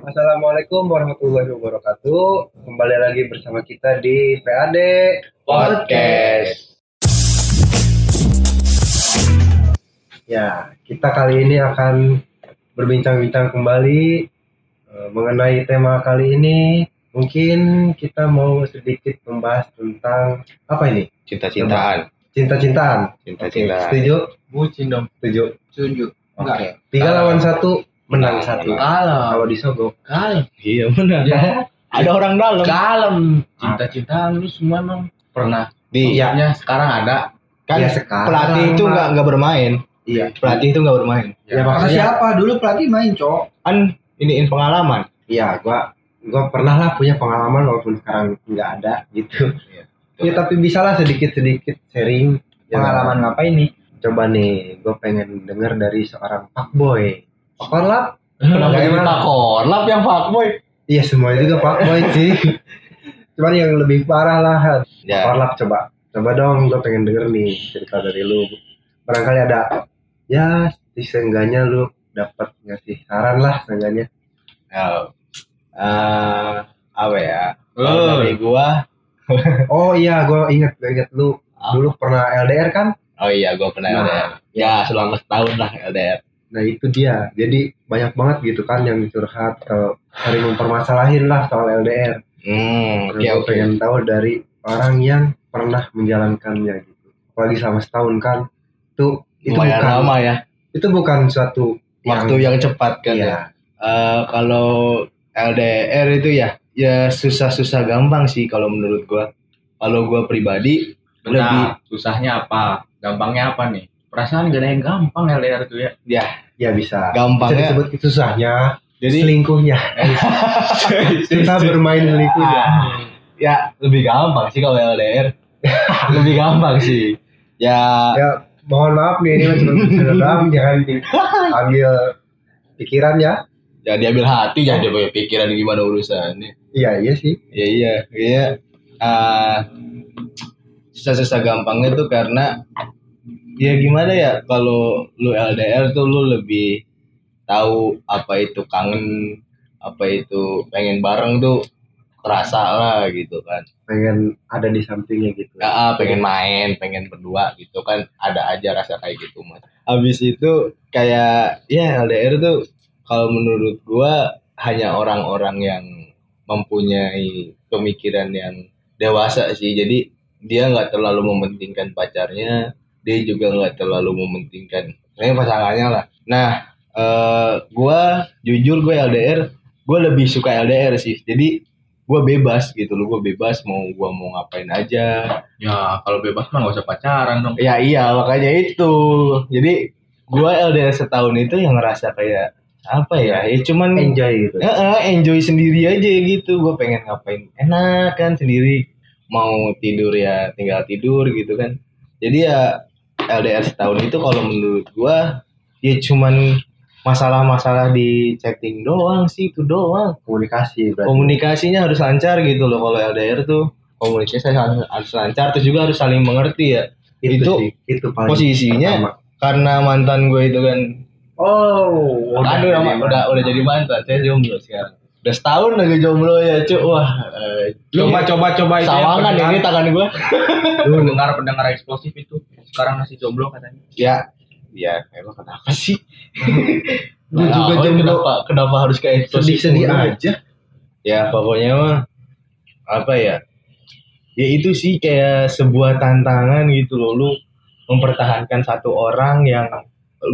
Assalamualaikum warahmatullahi wabarakatuh. Kembali lagi bersama kita di PAD Podcast. Ya, kita kali ini akan berbincang-bincang kembali eh, mengenai tema kali ini. Mungkin kita mau sedikit membahas tentang apa ini? Cinta-cintaan. Cinta-cintaan. Cinta-cintaan. Setuju? Bucin dong. Setuju. Setuju. Oke. Tiga lawan satu, menang satu. Kalem. Kalau disogok, Kalem. Iya benar. Ya. Ada orang dalam. Kalem. Cinta-cintaan lu semua emang pernah. Di Iya. Maksudnya sekarang ada. kan Ya, sekarang pelatih itu nggak nggak bermain. iya. Pelatih itu nggak bermain. Ya, Ya, Kata siapa? Dulu pelatih main, Cok. Kan iniin pengalaman. Iya, gua gua pernah lah punya pengalaman walaupun sekarang nggak ada gitu. Ya tapi bisalah sedikit-sedikit sharing Ya, Pengalaman ngapain nih? Coba nih, gue pengen denger dari seorang fuckboy. Fuckboy Kenapa Kayak jadi mana? takor? Lap yang fuckboy. Iya semua juga fuckboy sih. Cuman yang lebih parah lah. Ya. Korlap coba. Coba dong, gue pengen denger nih cerita dari lu. Barangkali ada, ya seenggaknya lu dapat ngasih saran lah seenggaknya. Ya. Eh, apa ya? Kalau dari gua, Oh iya, gue inget, inget lu Ah. dulu pernah LDR kan? oh iya gua pernah Nah, LDR. Ya selama setahun lah LDR. Nah itu dia. Jadi banyak banget gitu kan yang curhat atau sering mempermasalahin lah soal LDR. Hmm, oke gue oke. pengen tahu dari orang yang pernah menjalankannya gitu. Apalagi selama setahun kan. Itu itu Lumayan bukan lama ya. itu bukan suatu Waktu yang cepat kan ya. iya. Eh, kalau LDR itu ya ya susah-susah gampang sih kalau menurut gua. Kalau gua pribadi lebih Bentar, susahnya apa? Gampangnya apa nih? Perasaan gak ada yang gampang LDR tuh ya. ya Ya bisa. Bisa gampangnya disebut susahnya, jadi selingkuhnya. Kita bermain selingkuhnya. Ah, ya lebih gampang sih kalau LDR. lebih gampang sih. Ya Ya mohon maaf nih ini cuma doang jangan diambil pikiran ya. ya diambil hati jangan dia punya pikiran gimana urusannya. Iya iya sih. Ya iya, iya. Ah, susah-susah gampangnya tuh karena ya gimana ya kalau lu LDR tuh lu lebih tahu apa itu kangen, apa itu pengen bareng tuh kerasa lah gitu kan. Pengen ada di sampingnya gitu. Ya, ah, pengen main, pengen berdua gitu kan ada aja rasa kayak gitu mas. Habis itu kayak ya LDR tuh kalau menurut gua hanya orang-orang yang mempunyai pemikiran yang dewasa sih. Jadi dia nggak terlalu mementingkan pacarnya, dia juga nggak terlalu mementingkan ini pasangannya lah. Nah, eh gua jujur gue LDR, gue lebih suka LDR sih. Jadi gue bebas gitu loh, gue bebas mau gua mau ngapain aja. Ya kalau bebas mah gak usah pacaran dong. Ya iya makanya itu. Jadi gua LDR setahun itu yang ngerasa kayak apa ya? Ya cuman Enjoy gitu. Ya, enjoy sendiri aja gitu. Gue pengen ngapain enak kan sendiri. Mau tidur ya tinggal tidur gitu kan. Jadi ya LDR setahun itu kalau menurut gua ya cuman masalah-masalah di chatting doang sih itu doang. Komunikasi berarti. Komunikasinya harus lancar gitu loh kalau LDR tuh. Komunikasi harus, lancar terus juga harus saling mengerti ya. itu sih, itu paling posisinya pertama. Karena mantan gue itu kan Oh, udah udah, udah udah jadi mantan saya jomblo sekarang udah setahun lagi jomblo ya cuk wah eh, Coba coba coba itu ya, sawangan ini tangan gue pendengar pendengar eksplosif itu sekarang masih jomblo katanya. ya. Ya emang kenapa sih? Gue juga Nah, jomblo. kenapa kenapa harus kayak eksplosif sedih-sedih aja. ya pokoknya mah apa ya? Ya itu sih kayak sebuah tantangan gitu loh. Lu mempertahankan satu orang yang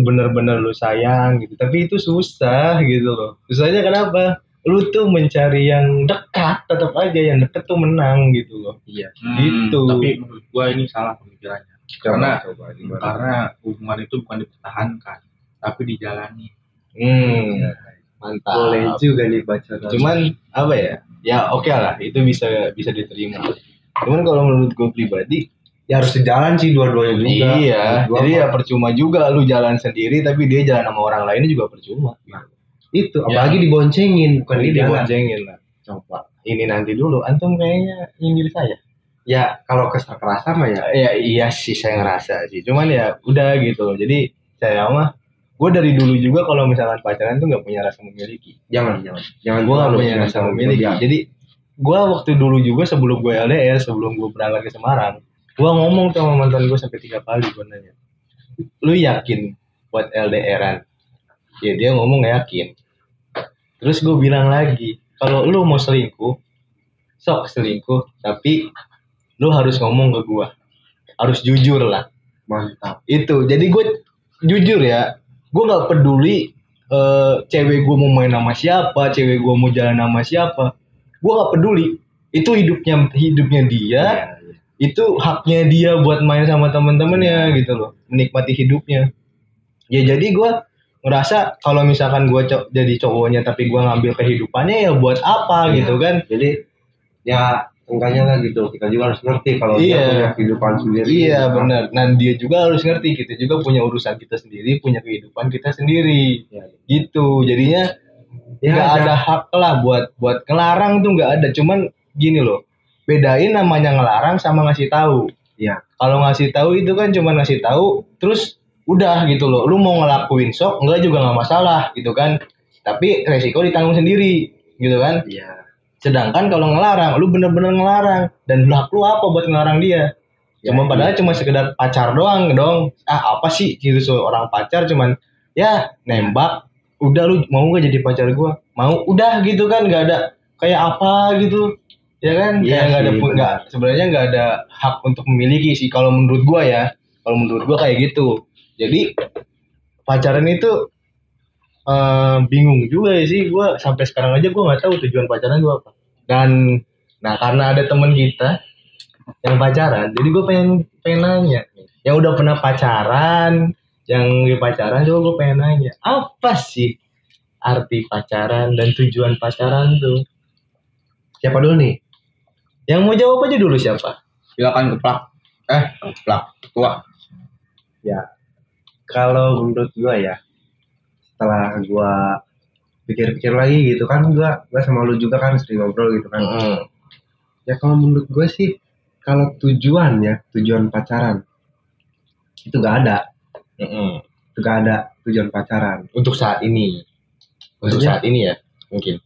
bener-bener lu sayang gitu. Tapi itu susah gitu loh. Susahnya kenapa lu tuh mencari yang dekat tetap aja yang deket tuh menang gitu loh Iya. Gitu. Hmm, Tapi menurut gua ini salah pemikirannya. Karena coba karena hubungan itu bukan dipertahankan, tapi dijalani. hmm mantap Boleh juga nih baca. cuman apa ya ya oke lah itu bisa bisa diterima cuman kalau menurut gue pribadi ya harus sejalan sih dua-duanya juga. iya Dua jadi ya percuma juga lu jalan sendiri tapi dia jalan sama orang lainnya juga percuma itu Ya. apalagi diboncengin bukan di diboncengin lah. Coba ini nanti dulu. Antum kayaknya nyindir saya. Ya kalau kesal kerasa mah ya. Ya iya sih saya ngerasa sih. Cuman ya udah gitu loh. Jadi saya mah gue dari dulu juga kalau misalkan pacaran tuh nggak punya rasa memiliki. Jangan, jangan. Jangan gue gak terlalu, punya jangan rasa memiliki. berlebihan. jadi gue waktu dulu juga sebelum gue LDR sebelum gue berangkat ke Semarang gue ngomong sama mantan gue sampai tiga kali gue nanya lu yakin buat LDRan ya dia ngomong yakin terus gue bilang lagi kalau lu mau selingkuh sok selingkuh tapi lu harus ngomong ke gue harus jujur lah. Mantap. itu jadi gue jujur ya gue nggak peduli eh, cewek gue mau main sama siapa cewek gue mau jalan sama siapa. Gue nggak peduli. Itu hidupnya hidupnya dia Iya, iya. itu haknya dia buat main sama temen-temennya gitu loh menikmati hidupnya. Ya jadi gue ngerasa kalau misalkan gue co- jadi cowoknya tapi gue ngambil kehidupannya ya buat apa Iya. gitu kan Jadi ya enggaknya lah gitu. Kita juga harus ngerti kalau Iya. dia punya kehidupan sendiri. iya gitu. benar dan dia juga harus ngerti kita juga punya urusan kita sendiri punya kehidupan kita sendiri Iya. gitu jadinya Ya, nggak ya. ada hak lah buat buat ngelarang tuh nggak ada cuman gini loh bedain namanya ngelarang sama ngasih tahu Iya. kalau ngasih tahu itu kan cuma ngasih tahu terus udah gitu loh lu mau ngelakuin sok enggak juga nggak masalah gitu kan. Tapi resiko ditanggung sendiri gitu kan. Iya. sedangkan kalau ngelarang lu bener-bener ngelarang. Dan hak lu apa buat ngelarang dia? Ya, cuma iya. padahal cuma sekedar pacar doang dong. Ah apa sih gitu seorang pacar cuman ya nembak. Udah lu mau gak jadi pacar gua? Mau udah gitu kan. Nggak ada kayak apa gitu. Ya kan? Kayak nggak ada nggak sebenarnya nggak ada hak untuk memiliki sih. Kalau menurut gua ya kalau menurut gua kayak gitu jadi pacaran itu eh, bingung juga ya sih gua sampai sekarang aja gua nggak tahu tujuan pacaran gua apa dan nah karena ada teman kita yang pacaran jadi gue pengen pengen nanya yang udah pernah pacaran yang di pacaran coba gue pengen nanya apa sih arti pacaran dan tujuan pacaran tuh Siapa dulu nih? yang mau jawab aja dulu siapa Silakan keplak. Eh, keplak. Tua. Ya. Kalau menurut gua ya, setelah gua pikir-pikir lagi gitu kan gua gua sama lu juga kan sering ngobrol gitu kan. Mm-mm. Ya kalau menurut gue sih kalau tujuannya tujuan pacaran itu gak ada, Mm-mm. itu gak ada tujuan pacaran. untuk saat ini untuk Maksudnya? saat ini ya mungkin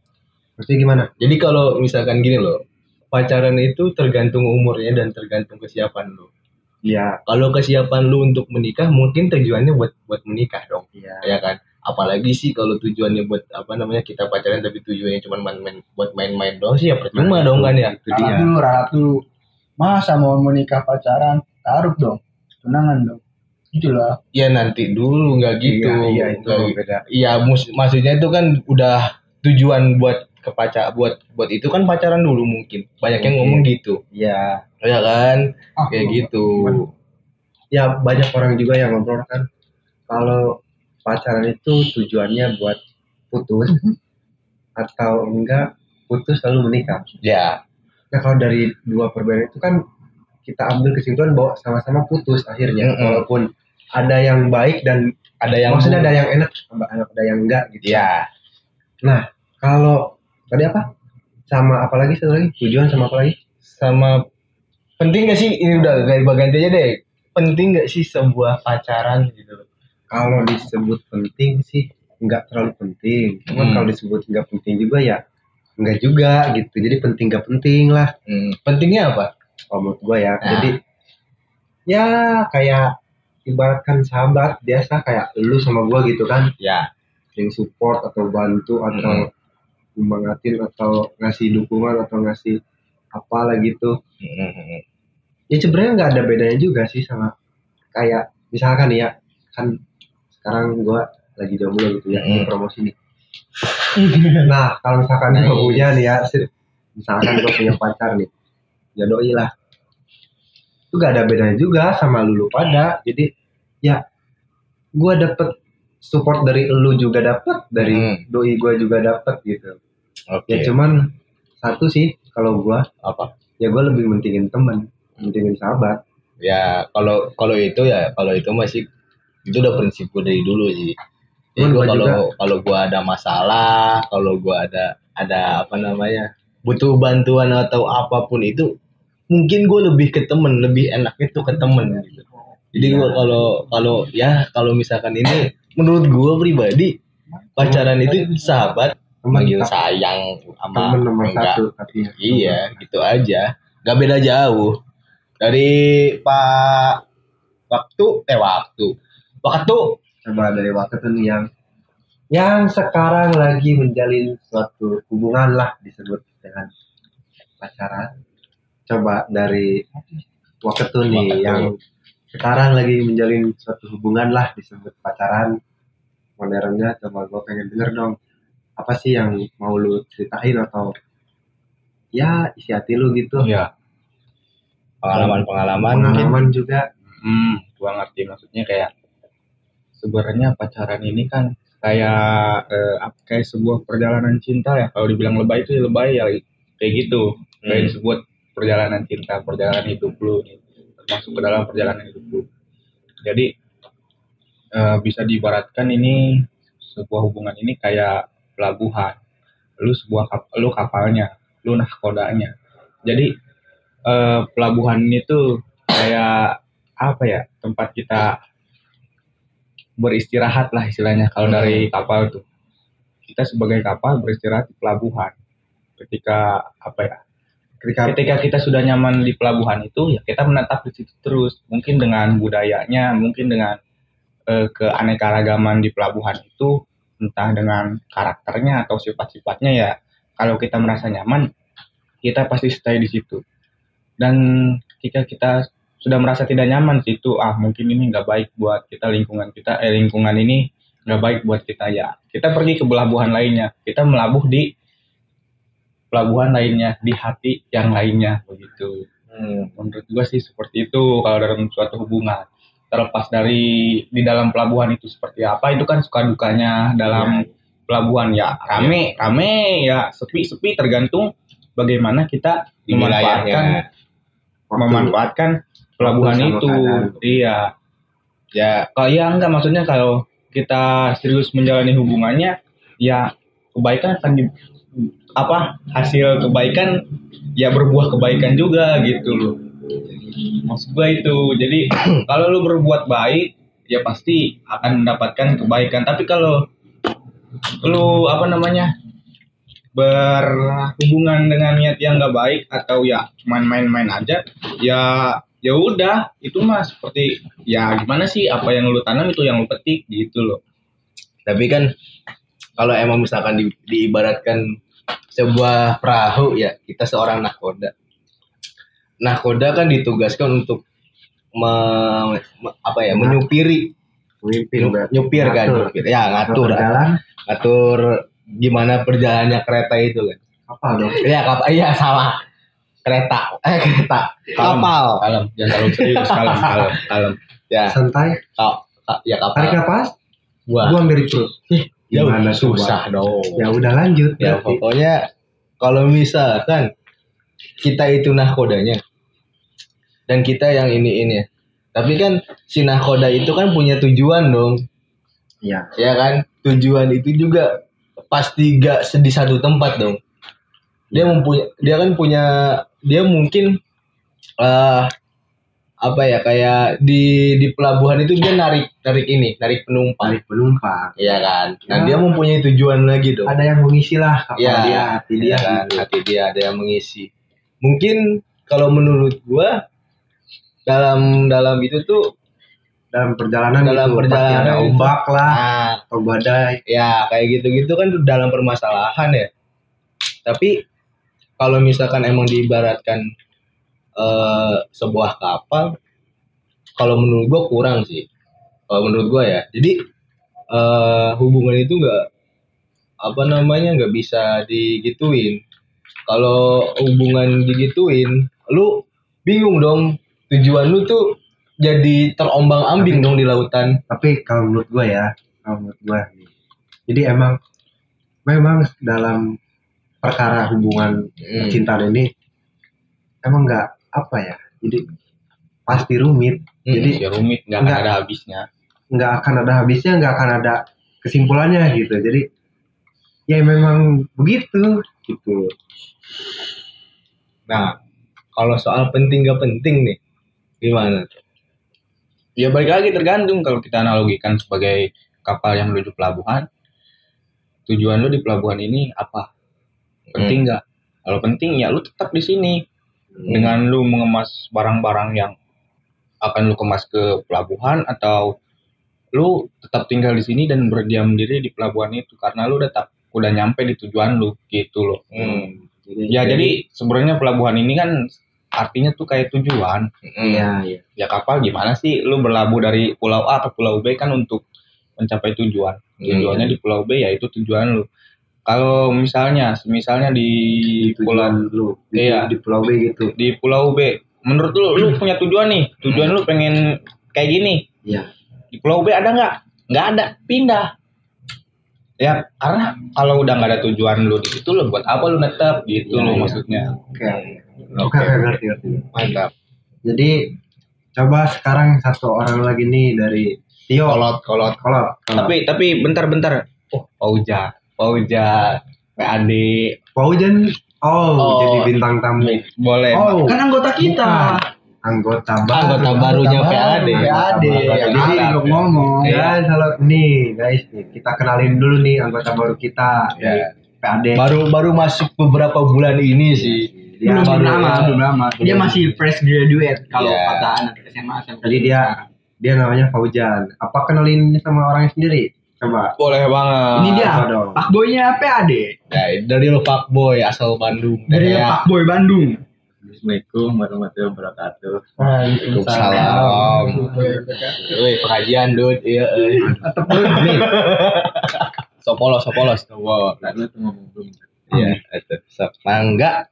Maksudnya gimana? jadi kalau misalkan gini loh pacaran itu tergantung umurnya dan tergantung kesiapan lu Iya, kalau kesiapan lu untuk menikah mungkin tujuannya buat buat menikah dong iya. ya kan apalagi sih kalau tujuannya buat apa namanya kita pacaran tapi tujuannya cuma main-main buat main-main doang sih ya percuma dong kan ya Itu dia. Rahat dulu, dulu. Masa mau menikah pacaran? Taruh dong. Tunangan dong. Itulah. ya nanti dulu nggak gitu Iya, iya itu beda. iya mus- maksudnya itu kan udah tujuan buat ke pacar buat buat itu kan pacaran dulu mungkin banyak yang Mungkin. ngomong gitu Iya. Ya kan Ah, kayak gitu Ya banyak orang juga yang ngobrol kan kalau pacaran itu tujuannya buat putus atau enggak putus lalu menikah. ya Nah kalau dari dua perbedaan itu kan kita ambil kesimpulan bahwa sama-sama putus akhirnya Mm-mm. walaupun ada yang baik dan ada yang maksudnya ada yang enak ada yang enggak gitu. ya Nah kalau tadi apa? Sama apa lagi satu lagi? Tujuan sama apa lagi? sama penting gak sih ini udah gak ganti aja deh penting gak sih sebuah pacaran gitu Kalau disebut penting sih nggak terlalu penting. Cuman Hmm. kalau disebut nggak penting juga ya nggak juga gitu. Jadi penting nggak penting lah. Hmm, pentingnya apa kalau menurut gue ya. Nah. Jadi ya kayak ibaratkan sahabat biasa kayak lu sama gue gitu kan ya sering support atau bantu atau nyemangatin atau ngasih dukungan atau ngasih apalah gitu Hmm, ya sebenarnya nggak ada bedanya juga sih sama kayak misalkan ya kan sekarang gue lagi jomblo gitu ya Hmm. promosi nih. Nah kalau misalkan gue punya nih ya misalkan gue punya pacar nih ya doi lah. Itu gak ada bedanya juga sama lu, lu pada. Jadi ya gue dapet support dari lu juga dapet dari Hmm. doi gue juga dapet gitu. Oke. ya cuman satu sih kalau gue apa? ya gue lebih mentingin temen mentingin sahabat ya kalau kalau itu ya kalau itu masih itu udah prinsip gue dari dulu sih Jadi kalau kalau gua ada masalah kalau gua ada ada apa namanya butuh bantuan atau apa pun itu mungkin gue lebih ke temen lebih enak itu ke temen gitu jadi Iya. gua kalau kalau ya kalau misalkan ini menurut gua pribadi pacaran itu sahabat manggil sayang sama nomor enggak. satu tapi ya. Iya, gitu aja. Gak beda jauh. Dari Pak waktu eh waktu. Waktu coba dari waktu itu nih yang yang sekarang lagi menjalin suatu hubungan lah disebut dengan pacaran coba dari waktu itu nih Waktu. yang sekarang lagi menjalin suatu hubungan lah disebut pacaran modernnya coba gue pengen denger dong apa sih yang mau lu ceritain atau ya isi hati lu gitu Iya. Pengalaman-pengalaman pengalaman juga Hmm, gua ngerti maksudnya kayak sebenarnya pacaran ini kan kayak eh, apa- kayak sebuah perjalanan cinta ya. Kalau dibilang lebay itu ya lebay ya kayak gitu. Kayak Hmm. disebut perjalanan cinta, perjalanan hidup lu nih. Termasuk ke dalam perjalanan hidup lu. Jadi eh, bisa diibaratkan ini sebuah hubungan ini kayak pelabuhan. Lu sebuah kap, lu kapalnya, lu nahkodanya. Jadi eh, pelabuhan itu kayak apa ya tempat kita beristirahat lah istilahnya kalau Hmm. dari kapal tuh. Kita sebagai kapal beristirahat di pelabuhan. Ketika apa ya ketika ketika kita sudah nyaman di pelabuhan itu ya kita menetap di situ terus. Mungkin dengan budayanya mungkin dengan eh, keanekaragaman di pelabuhan itu entah dengan karakternya atau sifat-sifatnya ya kalau kita merasa nyaman kita pasti stay di situ dan ketika kita sudah merasa tidak nyaman situ ah mungkin ini nggak baik buat kita lingkungan kita eh lingkungan ini nggak baik buat kita ya. Kita pergi ke pelabuhan lainnya. Kita melabuh di pelabuhan lainnya di hati yang lainnya begitu. Hmm. menurut gua sih seperti itu kalau dalam suatu hubungan. Terlepas dari di dalam pelabuhan itu seperti apa itu kan suka dukanya dalam pelabuhan ya. Rame rame ya. Sepi sepi tergantung bagaimana kita Di memanfaatkan wilayahnya. Waktu memanfaatkan pelabuhan itu. keadaan. iya. Ya kalau ya enggak maksudnya kalau kita serius menjalani hubungannya ya kebaikan akan di, apa hasil kebaikan ya berbuah kebaikan juga gitu loh. Maksud gua itu. Jadi kalau lu berbuat baik ya pasti akan mendapatkan kebaikan. Tapi kalau lu apa namanya berhubungan dengan niat yang nggak baik atau ya cuman main-main aja ya ya udah itu mah seperti ya gimana sih apa yang lu tanam itu yang lu petik gitu loh. Tapi kan kalau emang misalkan di, diibaratkan sebuah perahu ya kita seorang nahkoda. Nahkoda kan ditugaskan untuk me- me- apa ya menyupiri. Nyu- berarti. nyupir kan nyupir. Ya ngatur jalan. Ngatur gimana perjalanannya kereta itu kan? Apa dong. Iya kapal. Iya salah kereta. Eh kereta. Kapal. Kalem. Jangan terlalu serius kalem kalem kalem. Ya. Santai. Ka- ka- ya kapal. Tarik nafas. Wah, buang dari perut. Ya gimana coba? susah dong. Ya udah lanjut ya berarti. pokoknya kalau misalkan kita itu nahkodanya dan kita yang ini ini tapi kan si nahkoda itu kan punya tujuan dong. Iya. ya kan? Tujuan itu juga pasti gak di satu tempat dong. Dia mempunyai dia kan punya dia mungkin eh apa ya kayak di di pelabuhan itu dia narik narik ini narik penumpang. Tarik penumpang. Iya kan? Nah Ya. dia mempunyai tujuan lagi dong. Ada yang mengisi lah kapal Iya, dia hati dia Iya kan? gitu. hati dia ada yang mengisi. Mungkin kalau menurut gua dalam dalam itu tuh dalam perjalanan Dalam itu, perjalanan ada itu. ombak lah ah, atau badai. Ya kayak gitu-gitu kan dalam permasalahan ya. Tapi kalau misalkan emang diibaratkan eh, sebuah kapal kalau menurut gua kurang sih. Kalau menurut gua ya. Jadi eh, hubungan itu nggak apa namanya nggak bisa digituin. Kalau hubungan digituin lu bingung dong. Tujuan lu tuh jadi terombang ambing dong di lautan tapi kalau menurut gua ya kalau menurut nih, jadi emang memang dalam perkara hubungan Hmm. percintaan ini emang nggak apa ya jadi pasti rumit Hmm. jadi ya rumit nggak akan ada habisnya nggak akan ada habisnya nggak akan ada kesimpulannya gitu jadi ya memang begitu gitu Nah, kalau soal penting gak penting nih, gimana? Ya balik lagi tergantung. Kalau kita analogikan sebagai kapal yang menuju pelabuhan tujuan lu di pelabuhan ini apa? Penting nggak? Kalau penting ya lu tetap di sini. Dengan lu mengemas barang-barang yang akan lu kemas ke pelabuhan atau lu tetap tinggal di sini dan berdiam diri di pelabuhan itu karena lu udah tak udah nyampe di tujuan lu gitu loh. Hmm. Ya jadi sebenarnya pelabuhan ini kan artinya tuh kayak tujuan. Iya, iya. Ya kapal gimana sih lu berlabuh dari pulau A ke pulau B kan untuk mencapai tujuan. Tujuannya di pulau B ya itu tujuan lu. Kalau misalnya, misalnya di, pulau Tujuan lu di, Iya. di Pulau B gitu. di Pulau B. Menurut lu, lu punya tujuan nih. Tujuan lu pengen kayak gini. Iya. Di Pulau B ada nggak? Nggak ada. Pindah. Ya, karena kalau udah nggak ada tujuan lu di situ, lu buat apa lu netep gitu Iya, lo iya. maksudnya. Oke. Oke, oke, ngerti, ngerti. Mantap. Jadi coba sekarang satu orang lagi nih dari Tio. Kolot, kolot. Kolot. Tapi tapi bentar-bentar. Oh, Pauja, Pauja, PAD. Paujan. Oh, Oh. jadi bintang tamu. Boleh. Oh, Kan anggota kita. bukan. Anggota baru. Anggota barunya PAD. PAD. Jadi Jadi belum ngomong. Ya, kalau nih guys, nih, kita kenalin dulu nih anggota baru kita. Ya. PAD. Baru baru masuk beberapa bulan ini sih. Dia belum baru- lama, belum lama. Dia masih fresh graduate kalau Iya. kata anak SMA SMP. Jadi dia dia namanya Faujan. Apa kenalin sama orangnya sendiri? Coba. Boleh banget. Ini dia. Apa dong? Pak Boynya PAD. Ya, dari lo fuckboy asal Bandung. Dari Ya. Pak Boy Bandung. Assalamualaikum warahmatullahi wabarakatuh. Waalaikumsalam. Wih, pengajian, Dud. Iya, eh. Atau nih. Sopolos, sopolos. Wow, lalu tuh ngomong belum. Iya, itu. Mangga.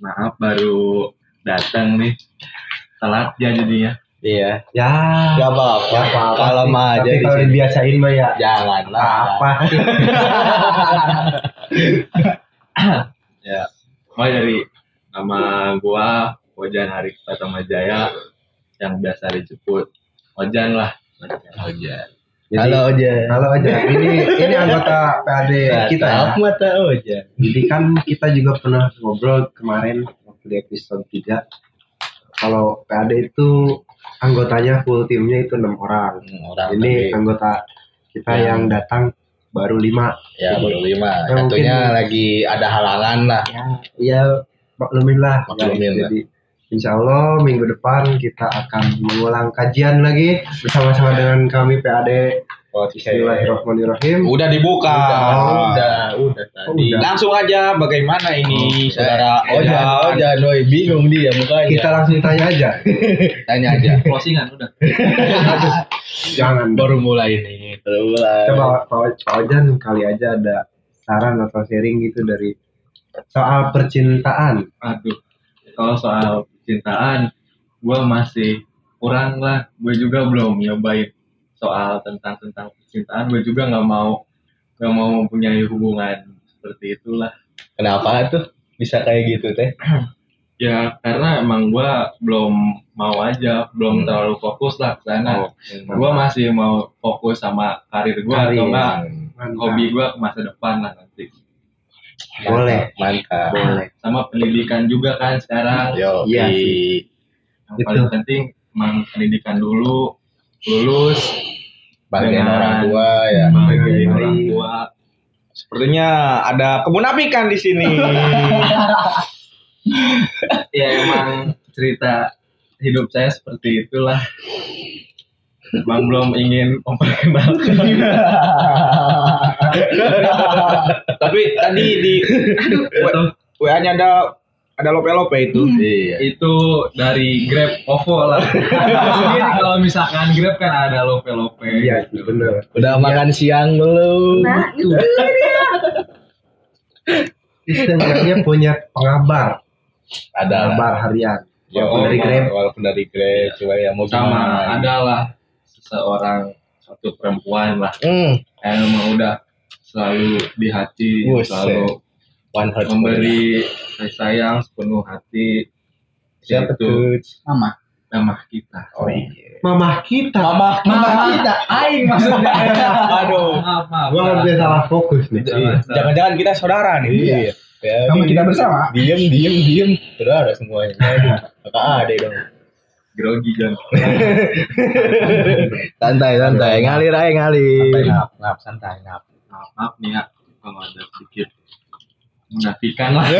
Maaf baru datang nih. Telat ya jadinya. Iya. Ya. Gak apa-apa. Ya, apa-apa Kalau sih. mah aja Tapi di kalau dibiasain mah ya Jangan lah. apa? Ya. Mulai dari nama gua Ojan Harik Pratama Jaya yang biasa disebut Ojan lah. Ojan. Jadi, Halo, Ojan. Halo aja. Ini ini anggota PAD kita ya. Mata Ojan. Jadi kan kita juga pernah ngobrol kemarin waktu di episode 3 kalau PAD itu anggotanya full timnya itu enam orang. Orang Ini tadi. anggota kita Ya. yang datang baru lima. Ya, baru lima. Ya, Satunya mungkin- lagi ada halangan lah. Ya, ya maklumin lah. Maklumin guys. lah. Jadi Insya Allah minggu depan kita akan mengulang kajian lagi bersama-sama dengan kami PAD. Bismillahirrahmanirrahim. Udah dibuka. Udah, udah tadi. Udah. Langsung aja bagaimana ini saudara Ojan, Ojan, doi bingung dia mukanya. Kita langsung tanya aja. tanya aja. Closingan udah. Jangan. Baru mulai nih. Baru mulai. Coba Pak Pak Ojan kali aja ada saran atau sharing gitu dari soal percintaan. Aduh. Kalau soal cintaan, gua masih kurang lah. Gue juga belum nyobain soal tentang tentang percintaan. Gue juga nggak mau nggak mau mempunyai hubungan seperti itulah. Kenapa tuh bisa kayak gitu teh? Ya karena emang gua belum mau aja, belum Hmm. terlalu fokus lah ke sana. Oh, Gua masih mau fokus sama karir gua Karir. atau enggak hobi gua ke masa depan lah nanti. Boleh. Mantap. Boleh. Sama pendidikan juga kan sekarang. Yo, Iya sih. Yang Itu. paling penting emang pendidikan dulu, lulus, Bagian orang tua ya. bahagiain Baik. orang tua. Sepertinya ada kemunafikan di sini. Ya emang cerita hidup saya seperti itulah. Emang belum ingin memperkenalkan. Tapi tadi di aduh, WA-nya ada ada lope-lope itu. Iya. itu dari Grab OVO lah. Kalau misalkan Grab kan ada lope-lope. Iya sih bener. Udah makan siang belum? Istilahnya punya pengabar, Ada pengabar harian. Ya, Walaupun dari Grab. Walaupun dari Grab, coba ya mau Sama adalah seseorang satu perempuan lah Hmm, yang emang udah selalu di hati, Buset. selalu one heart memberi kasih sayang sepenuh hati. Siapa Itu tuh? Mama. nama kita. Oh iya. Mamah kita. Mama, Mama kita. Aing maksudnya. Aduh. Maaf, maaf. Gua nggak bisa salah fokus nih. Iya. Jangan-jangan kita saudara nih. Iya. Ya, Sama ini kita bersama. Diem, diem, diem. Saudara semuanya. Aduh, kakak ada dong. grogi Jon santai santai ngalir aja ngalir Santai ngap, ngap, santai ngap. Maaf, maaf nih ya kalau ada sedikit menafikan lah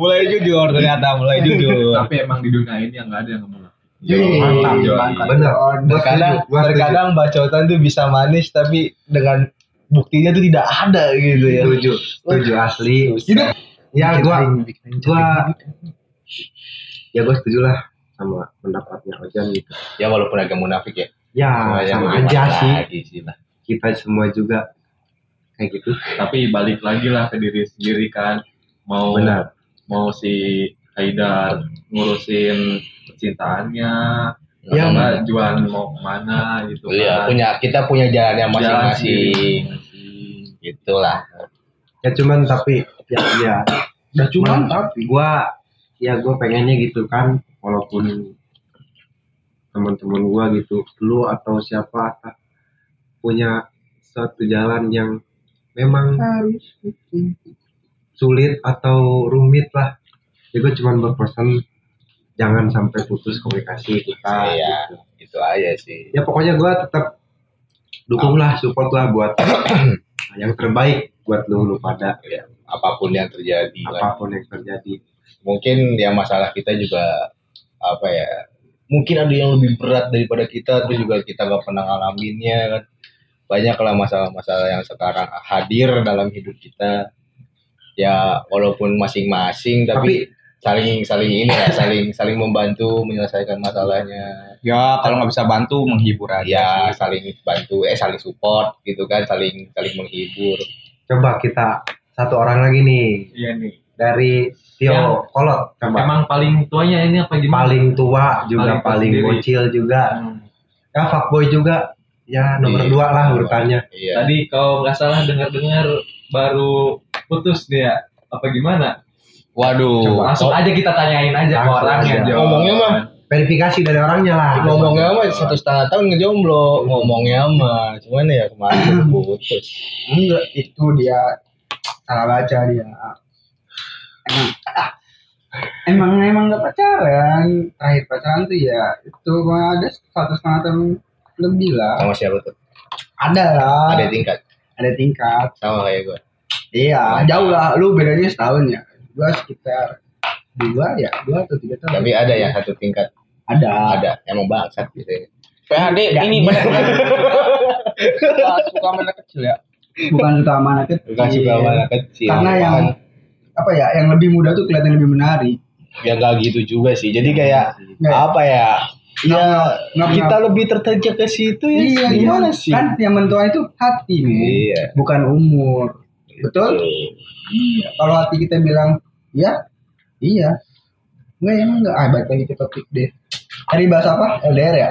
mulai jujur ternyata mulai jujur tapi emang di dunia ini yang nggak ada yang ngomong Mantap, Yoi. mantap. Bener. Terkadang terkadang bacotan tuh bisa manis tapi dengan buktinya tuh tidak ada gitu ya Setuju, setuju asli. Ya gua gua ya gua setuju lah sama pendapatnya Ojan gitu. ya walaupun agak munafik ya Ya sama aja sih. lagi sih lah. Kita semua juga kayak gitu. tapi balik lagi lah ke diri sendiri kan mau Benar. mau si Haidar ngurusin percintaannya Ya. ya enggak jualan mau ke mana gitu Iya, kan punya kita punya jalannya Jalan masing-masing. sendiri. Gitulah. Ya cuman tapi ya ya Udah cuman tapi gua ya gua pengennya gitu kan walaupun teman-teman gua gitu lu atau siapa punya suatu jalan yang memang harus sulit atau rumit lah ya gua cuman berpesan jangan sampai putus komunikasi kita Iya, gitu. itu aja sih. ya pokoknya gua tetap dukung lah support lah buat yang terbaik buat lu lu pada Ya, apa pun yang terjadi lah. apa pun yang terjadi Mungkin ya masalah kita juga apa ya? Mungkin ada yang lebih berat daripada kita terus juga kita gak pernah ngalaminnya kan. Banyak lah masalah-masalah yang sekarang hadir dalam hidup kita. Ya walaupun masing-masing tapi, saling saling ini ya saling saling membantu menyelesaikan masalahnya Ya kalau nggak bisa bantu menghibur aja. ya sih. saling bantu eh saling support gitu kan saling saling menghibur coba kita satu orang lagi nih iya nih dari Tio Yang- Kolot coba. Emang paling tuanya ini apa gimana? Paling tua juga Paling paling bocil juga. Hmm. ya fuckboy juga. Ya nomor Iya. dua lah urutannya. Iya. Tadi kalau nggak salah dengar-dengar baru putus dia. Apa gimana? Waduh. Coba langsung aja kita tanyain aja ke orangnya. Ngomongnya mah. verifikasi dari orangnya lah. Ngomongnya mah satu setengah tahun ngejomblo. Ngomongnya mah cuman ya kemarin putus. Enggak itu dia. Salah baca dia emang emang emang nggak pacaran. Terakhir pacaran tuh ya itu mah ada satu setengah tahun lebih lah. Sama siapa tuh? Ada lah. Ada tingkat? Ada tingkat. Sama kayak gue iya jauh lah. Lu bedanya setahun ya? Gua sekitar dua ya? Dua atau tiga tahun. Tapi ada yang satu tingkat? Ada. Ada. Emang bangsat gitu ya. PHD Ya, ini iya. suka suka anak kecil ya. bukan suka sama anak kecil. Bukan suka sama anak kecil. Karena yang apa ya yang lebih muda tuh kelihatan lebih menarik. Ya nggak gitu juga sih. Jadi kayak Nggak. apa ya? Ya nggak kita pernah- lebih tertarik ke situ ya. Iya gimana iya. sih? Kan yang mentua itu hati nih Iya. bukan umur. Betul? Iya. Kalau hati kita bilang iya iya. Enggak emang enggak ah balik lagi ke topik deh. Tadi bahas apa? LDR ya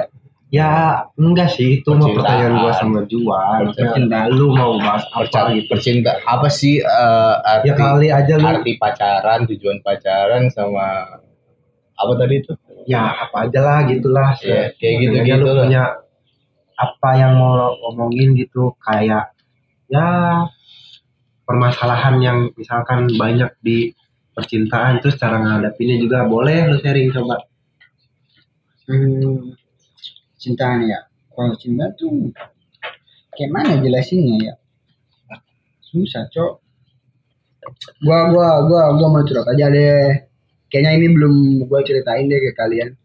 ya enggak sih itu Percintaan. pertanyaan gua sama Juan. Percintaan. lu mau bahas apa? Percinta, gitu percinta apa sih eh, arti ya kali aja lu. arti pacaran tujuan pacaran sama apa tadi itu? Ya apa aja lah gitulah. Iya, kayak Mungkin gitu-gitu aja lu punya apa yang mau ngomongin gitu kayak ya permasalahan yang misalkan banyak di percintaan terus cara ngadapinnya juga boleh lu sharing coba. Hmm, cintaan ya. Kalau cinta tuh kayak mana jelasinnya ya? Susah cok. Gua gua gua gua mau curhat aja deh. Kayaknya ini belum gua ceritain deh ke kalian.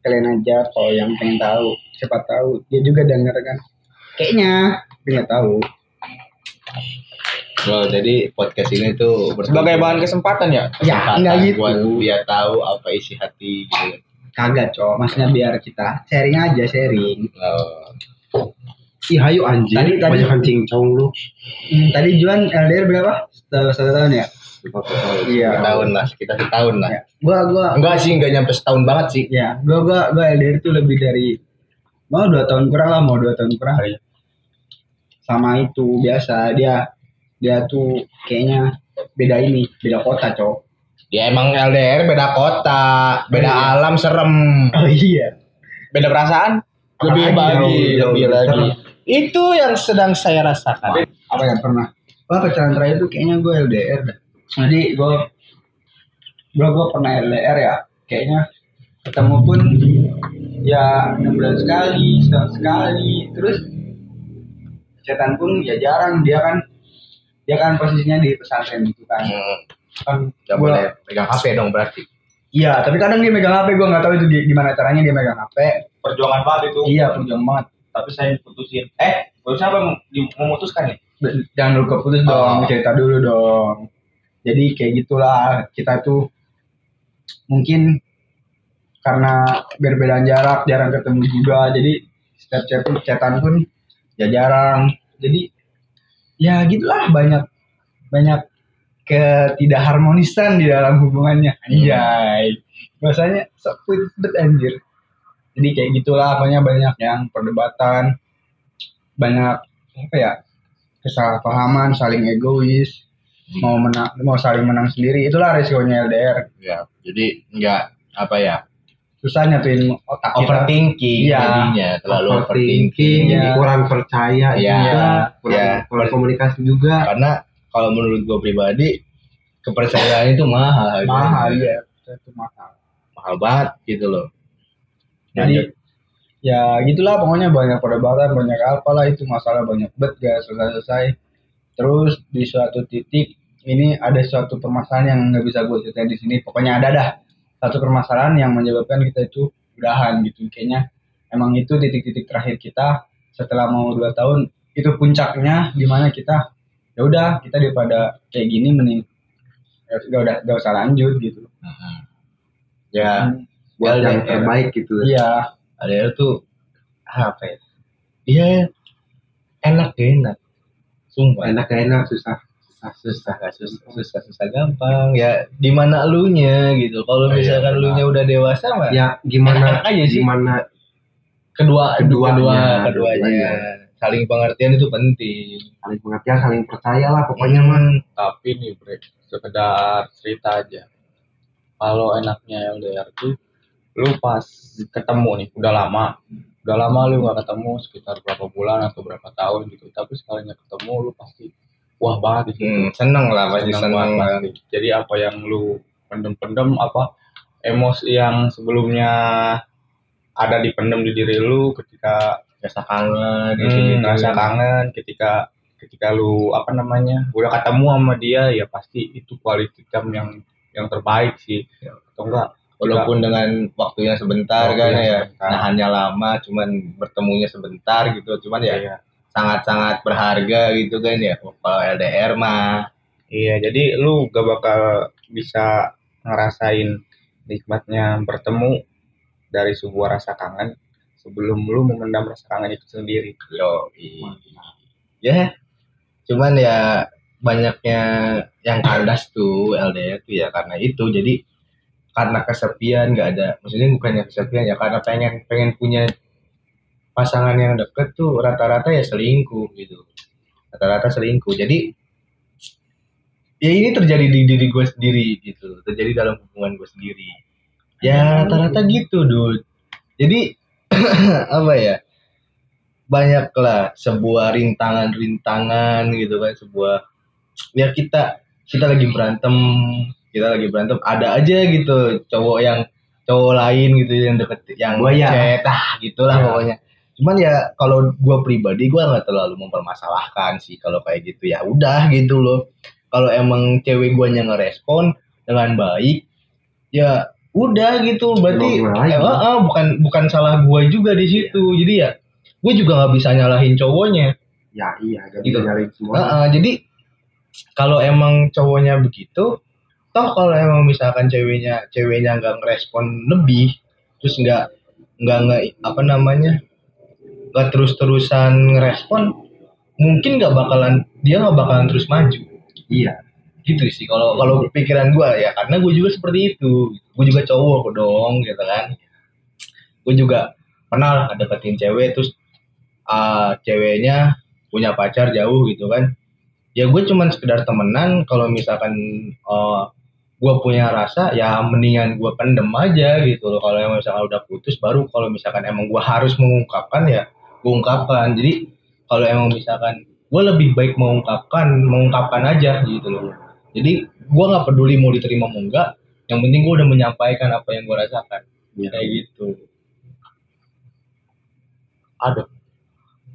Kalian aja kalau yang pengen tahu siapa tahu dia juga denger kan? Kayaknya dia nggak tahu. Oh, jadi podcast ini tuh Sebagai bahan kesempatan ya. ya kesempatan nggak gitu. buat dia tahu apa isi hati gitu. Kagak cok maksudnya biar kita sharing aja sharing. Oh, ih hayu anjing. Tadi- tadi- banyak cincong lu. Hmm, tadi Juan LDR berapa? Satu, satu tahun ya? Iya. Setahun lah, kita setahun lah. Ya. gua gua Enggak sih, enggak nyampe setahun banget sih. ya gua gua gua LDR itu lebih dari mau dua tahun kurang lah mau dua tahun kurang. Sama itu biasa. Dia dia tuh kayaknya beda ini beda kota cok Ya emang LDR beda kota, beda Iya. alam serem, oh iya. Beda perasaan. lebih lagi, lebih lagi. Itu yang sedang saya rasakan. apa ya pernah? Wah pacaran terakhir tuh kayaknya gue LDR jadi gue gue gue pernah LDR ya. Kayaknya ketemu pun ya enam bulan sekali setahun sekali. Terus chatan pun ya jarang. Dia kan dia kan posisinya di pesantren gitu kan. Hmm, kan Gak gua- boleh pegang HP dong berarti. iya tapi kadang dia megang HP gue nggak tahu itu gi- gimana caranya dia megang HP perjuangan banget itu. Iya perjuangan banget. Tapi saya putusin. Eh putusin apa memutuskan nih jangan lupa putus dong Oh. cerita dulu dong. Jadi kayak gitulah kita tuh mungkin karena berbeda jarak jarang ketemu juga. Jadi setiap chat chatan pun ya jarang. Jadi ya gitulah banyak banyak ketidakharmonisan di dalam hubungannya anjay bahasanya sok bet anjir jadi kayak gitulah pokoknya banyak yang perdebatan banyak apa ya kesalahpahaman saling egois mau menang mau saling menang sendiri itulah resikonya LDR Ya, jadi nggak apa ya susah nyatuin otak kita overthinking Iya. jadinya terlalu overthinking, overthinking. Iya. kurang percaya Iya, juga, kurang, iya. kurang komunikasi juga. Karena kalau menurut gue pribadi kepercayaan itu mahal. mahal gitu. ya itu mahal Mahal banget gitu loh. jadi ya gitulah pokoknya banyak perdebatan banyak apalah itu masalah banyak bet gak selesai selesai terus di suatu titik ini ada suatu permasalahan yang nggak bisa gue ceritain di sini pokoknya ada dah satu permasalahan yang menyebabkan kita itu udahan gitu kayaknya emang itu titik-titik terakhir kita setelah mau dua tahun itu puncaknya di mana kita ya udah kita daripada kayak gini mending ya udah gak usah lanjut gitu. Ya, Buat LDR. yang terbaik gitu. iya LDR tuh apa ya? Iya, enak gak enak. Sumpah. Enak gak enak susah. susah susah gak susah susah susah gampang ya di mana elunya gitu kalau Oh, iya, misalkan benar. elunya udah dewasa mah Ya gimana Enak aja sih. gimana kedua Keduanya, kedua keduanya. keduanya saling pengertian itu penting. Saling pengertian, saling percaya lah pokoknya mah. tapi nih bre sekedar cerita aja. Kalau enaknya LDR tuh lu pas ketemu nih udah lama. Udah lama lu gak ketemu sekitar berapa bulan atau berapa tahun gitu. Tapi sekalinya ketemu lu pasti wah banget di situ. Hmm, seneng lah pasti Senang seneng banget pasti. jadi apa yang lu pendem-pendem apa emosi yang sebelumnya ada dipendem di diri lu ketika rasa kangen hmm, gitu rasa kangen ketika ketika lu apa namanya udah ketemu sama dia ya pasti itu quality time yang yang terbaik sih. Atau enggak walaupun dengan waktunya sebentar kan ya sebentar. nahannya lama cuman bertemunya sebentar gitu cuman ya Iya. sangat-sangat berharga gitu kan ya kalau LDR mah. Iya, jadi lu gak bakal bisa ngerasain nikmatnya bertemu dari sebuah rasa kangen sebelum lu memendam rasa kangen itu sendiri. yo ya. Cuman ya banyaknya yang kandas tuh LDR tuh ya karena itu. Jadi karena kesepian nggak ada maksudnya bukannya kesepian ya karena pengen pengen punya pasangan yang deket tuh rata-rata ya selingkuh gitu. Rata-rata selingkuh. Jadi ya ini terjadi di diri gue sendiri gitu. Terjadi dalam hubungan gue sendiri. Ya rata-rata gitu dude jadi apa ya banyak lah sebuah rintangan-rintangan gitu kan sebuah ya kita kita lagi berantem kita lagi berantem ada aja gitu cowok yang cowok lain gitu yang deket yang Gua ya. chat ah gitulah Ya. pokoknya cuman ya kalau gua pribadi gua nggak terlalu mempermasalahkan sih kalau kayak gitu ya udah gitu loh kalau emang cewek guanya ngerespon dengan baik ya udah gitu berarti eh, eh, bukan bukan salah gua juga di situ jadi ya gue juga nggak bisa nyalahin cowoknya Ya iya, gak Gitu. bisa semua. Heeh, jadi kalau emang cowoknya begitu, toh kalau emang misalkan ceweknya ceweknya nggak ngerespon lebih, terus nggak nggak nggak apa namanya nggak terus terusan ngerespon, mungkin nggak bakalan dia nggak bakalan terus maju. Iya. Gitu sih kalau kalau pikiran gue ya karena gue juga seperti itu, gue juga cowok dong gitu kan. Gue juga pernah deketin cewek terus ah, ceweknya punya pacar jauh gitu kan. Ya gue cuman sekedar temenan kalau misalkan eh gue punya rasa ya mendingan gue pendem aja gitu loh. Kalau emang misalkan udah putus baru kalau misalkan emang gue harus mengungkapkan ya gue ungkapkan. Jadi kalau emang misalkan gue lebih baik mengungkapkan mengungkapkan aja gitu loh jadi gue nggak peduli mau diterima mau enggak yang penting gue udah menyampaikan apa yang gue rasakan. Iya. kayak gitu. Aduh.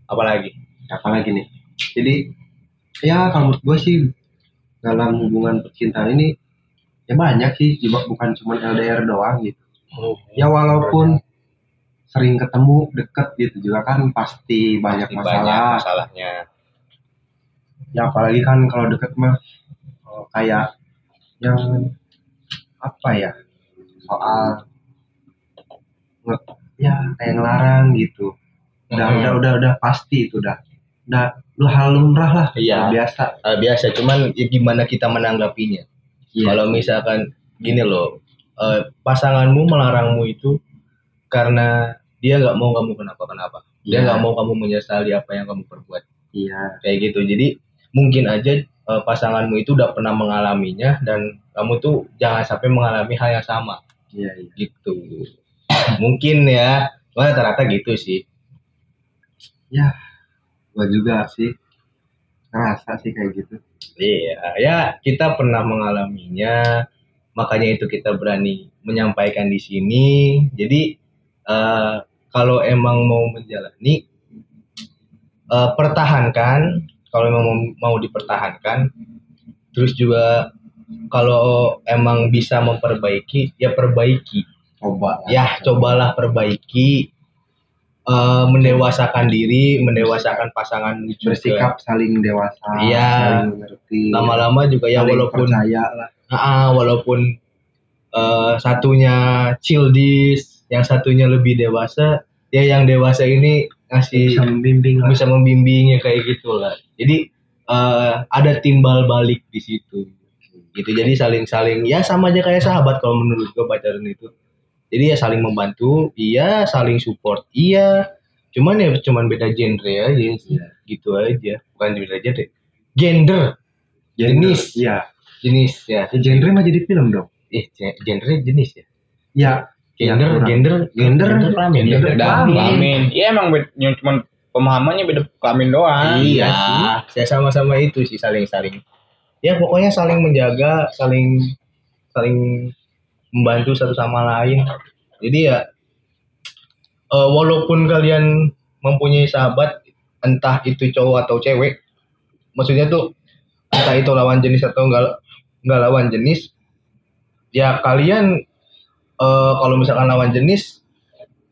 Apalagi apalagi nih? Jadi ya kalau menurut gue sih dalam hubungan percintaan ini ya banyak sih juga bukan cuma LDR doang gitu. Ya walaupun sering ketemu deket gitu juga kan pasti banyak Pasti masalah. banyak masalahnya. Ya apalagi kan kalau deket mah oh, kayak yang apa ya soal ya kayak ngelarang gitu udah Mhm. udah udah udah pasti itu udah udah lu hal lumrah lah Iya. biasa Eh, biasa cuman ya gimana kita menanggapinya Iya. kalau misalkan gini loh eh, pasanganmu melarangmu itu karena dia nggak mau kamu kenapa kenapa dia Iya. nggak mau kamu menyesali apa yang kamu perbuat iya kayak gitu jadi mungkin aja eh, pasanganmu itu udah pernah mengalaminya dan kamu tuh jangan sampai mengalami hal yang sama iya iya gitu mungkin ya Cuma rata-rata gitu sih gua juga sih ngerasa sih kayak gitu Iya, ya kita pernah mengalaminya, makanya itu kita berani menyampaikan di sini. Jadi eh, kalau emang mau menjalani, eh, pertahankan. Kalau emang mau, mau dipertahankan, terus juga kalau emang bisa memperbaiki, ya perbaiki. coba. Ya cobalah perbaiki, eh, mendewasakan diri, mendewasakan pasangan juga. bersikap saling dewasa Iya. mengerti Lama-lama juga ya walaupun percaya lah Ah, walaupun eh, satunya childish, yang satunya lebih dewasa, ya yang dewasa ini ngasih bisa membimbing lah bisa membimbingnya kayak gitu lah. Jadi eh, ada timbal balik di situ. Gitu. Jadi saling-saling ya sama aja kayak sahabat kalau menurut gue pacaran itu. Jadi ya saling membantu, iya, saling support, iya. Cuman ya cuman beda genre aja sih. Gitu aja. Bukan beda genre. Gender, jenis. iya jenis ya. ya, genre mah jadi film dong Eh, genre jenis ya. ya Gender, kurang. gender, Gender, kelamin. Gender ya? dan kelamin. kelamin. Iya emang beda, yang cuman pemahamannya beda kelamin doang. Iya, sih. saya sama-sama itu sih saling-saling. Ya pokoknya saling menjaga, saling saling membantu satu sama lain. Jadi ya eh, walaupun kalian mempunyai sahabat entah itu cowok atau cewek, maksudnya tuh entah itu lawan jenis atau enggak enggak lawan jenis, ya kalian eh, kalau misalkan lawan jenis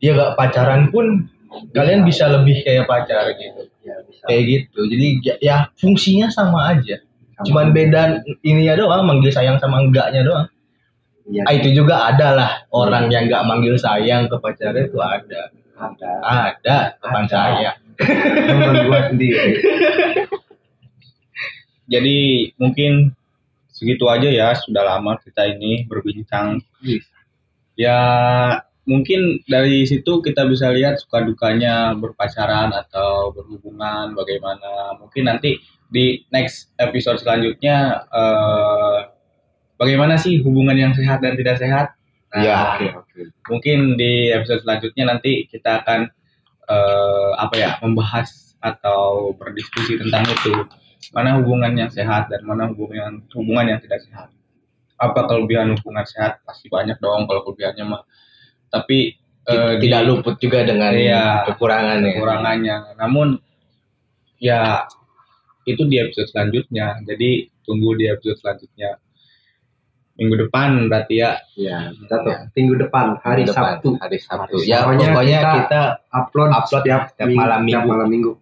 ya gak pacaran pun kalian bisa lebih kayak pacar gitu. Ya bisa. Kayak gitu. Jadi ya, ya fungsinya sama aja. Sama. cuman beda ininya doang manggil sayang sama enggaknya doang. Iya, ah, itu juga ada lah. Orang yang nggak manggil sayang ke pacarnya itu ada. Ada. Ada teman Ada. saya. Teman gua sendiri. Jadi mungkin segitu aja ya sudah lama kita ini berbincang. Ya mungkin dari situ kita bisa lihat suka dukanya berpacaran atau berhubungan bagaimana. Mungkin nanti di next episode selanjutnya eh, bagaimana sih hubungan yang sehat dan tidak sehat. Nah, Iya. oke oke mungkin di episode selanjutnya nanti kita akan eh, apa ya membahas atau berdiskusi tentang itu mana hubungan yang sehat dan mana hubungan hubungan yang tidak sehat apa kelebihan hubungan sehat pasti banyak dong kalau kelebihannya mah. Tapi eh, di- tidak luput juga dengan Iya. kekurangannya. kekurangannya. Namun ya itu di episode selanjutnya. Jadi tunggu di episode selanjutnya. Minggu depan berarti ya. Ya kita tuh minggu depan hari Depan, Sabtu. hari Sabtu. Hari ya Sabtu. pokoknya Kita kita upload, upload setiap, setiap minggu, malam minggu. malam minggu.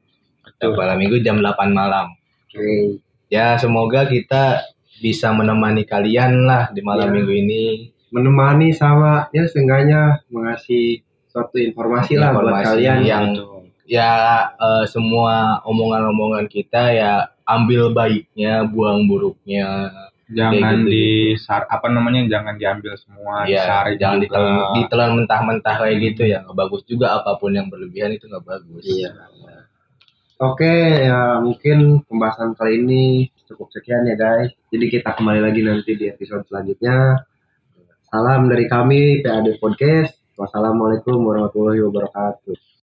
Tiap malam minggu jam 8 malam. Oke. Ya semoga kita bisa menemani kalian lah di malam Iya. minggu ini menemani sama ya seenggaknya mengasih suatu informasi, lah buat Informasi kalian yang ya eh, semua omongan-omongan kita ya ambil baiknya buang buruknya jangan gitu. di sar apa namanya jangan diambil semua ya disaring jangan juga. ditelan, ditelan mentah-mentah kayak gitu ya nggak bagus juga apa pun yang berlebihan itu nggak bagus Iya. Oke, ya mungkin pembahasan kali ini cukup sekian ya guys. Jadi kita kembali lagi nanti di episode selanjutnya. Salam dari kami PAD Podcast. Wassalamualaikum warahmatullahi wabarakatuh.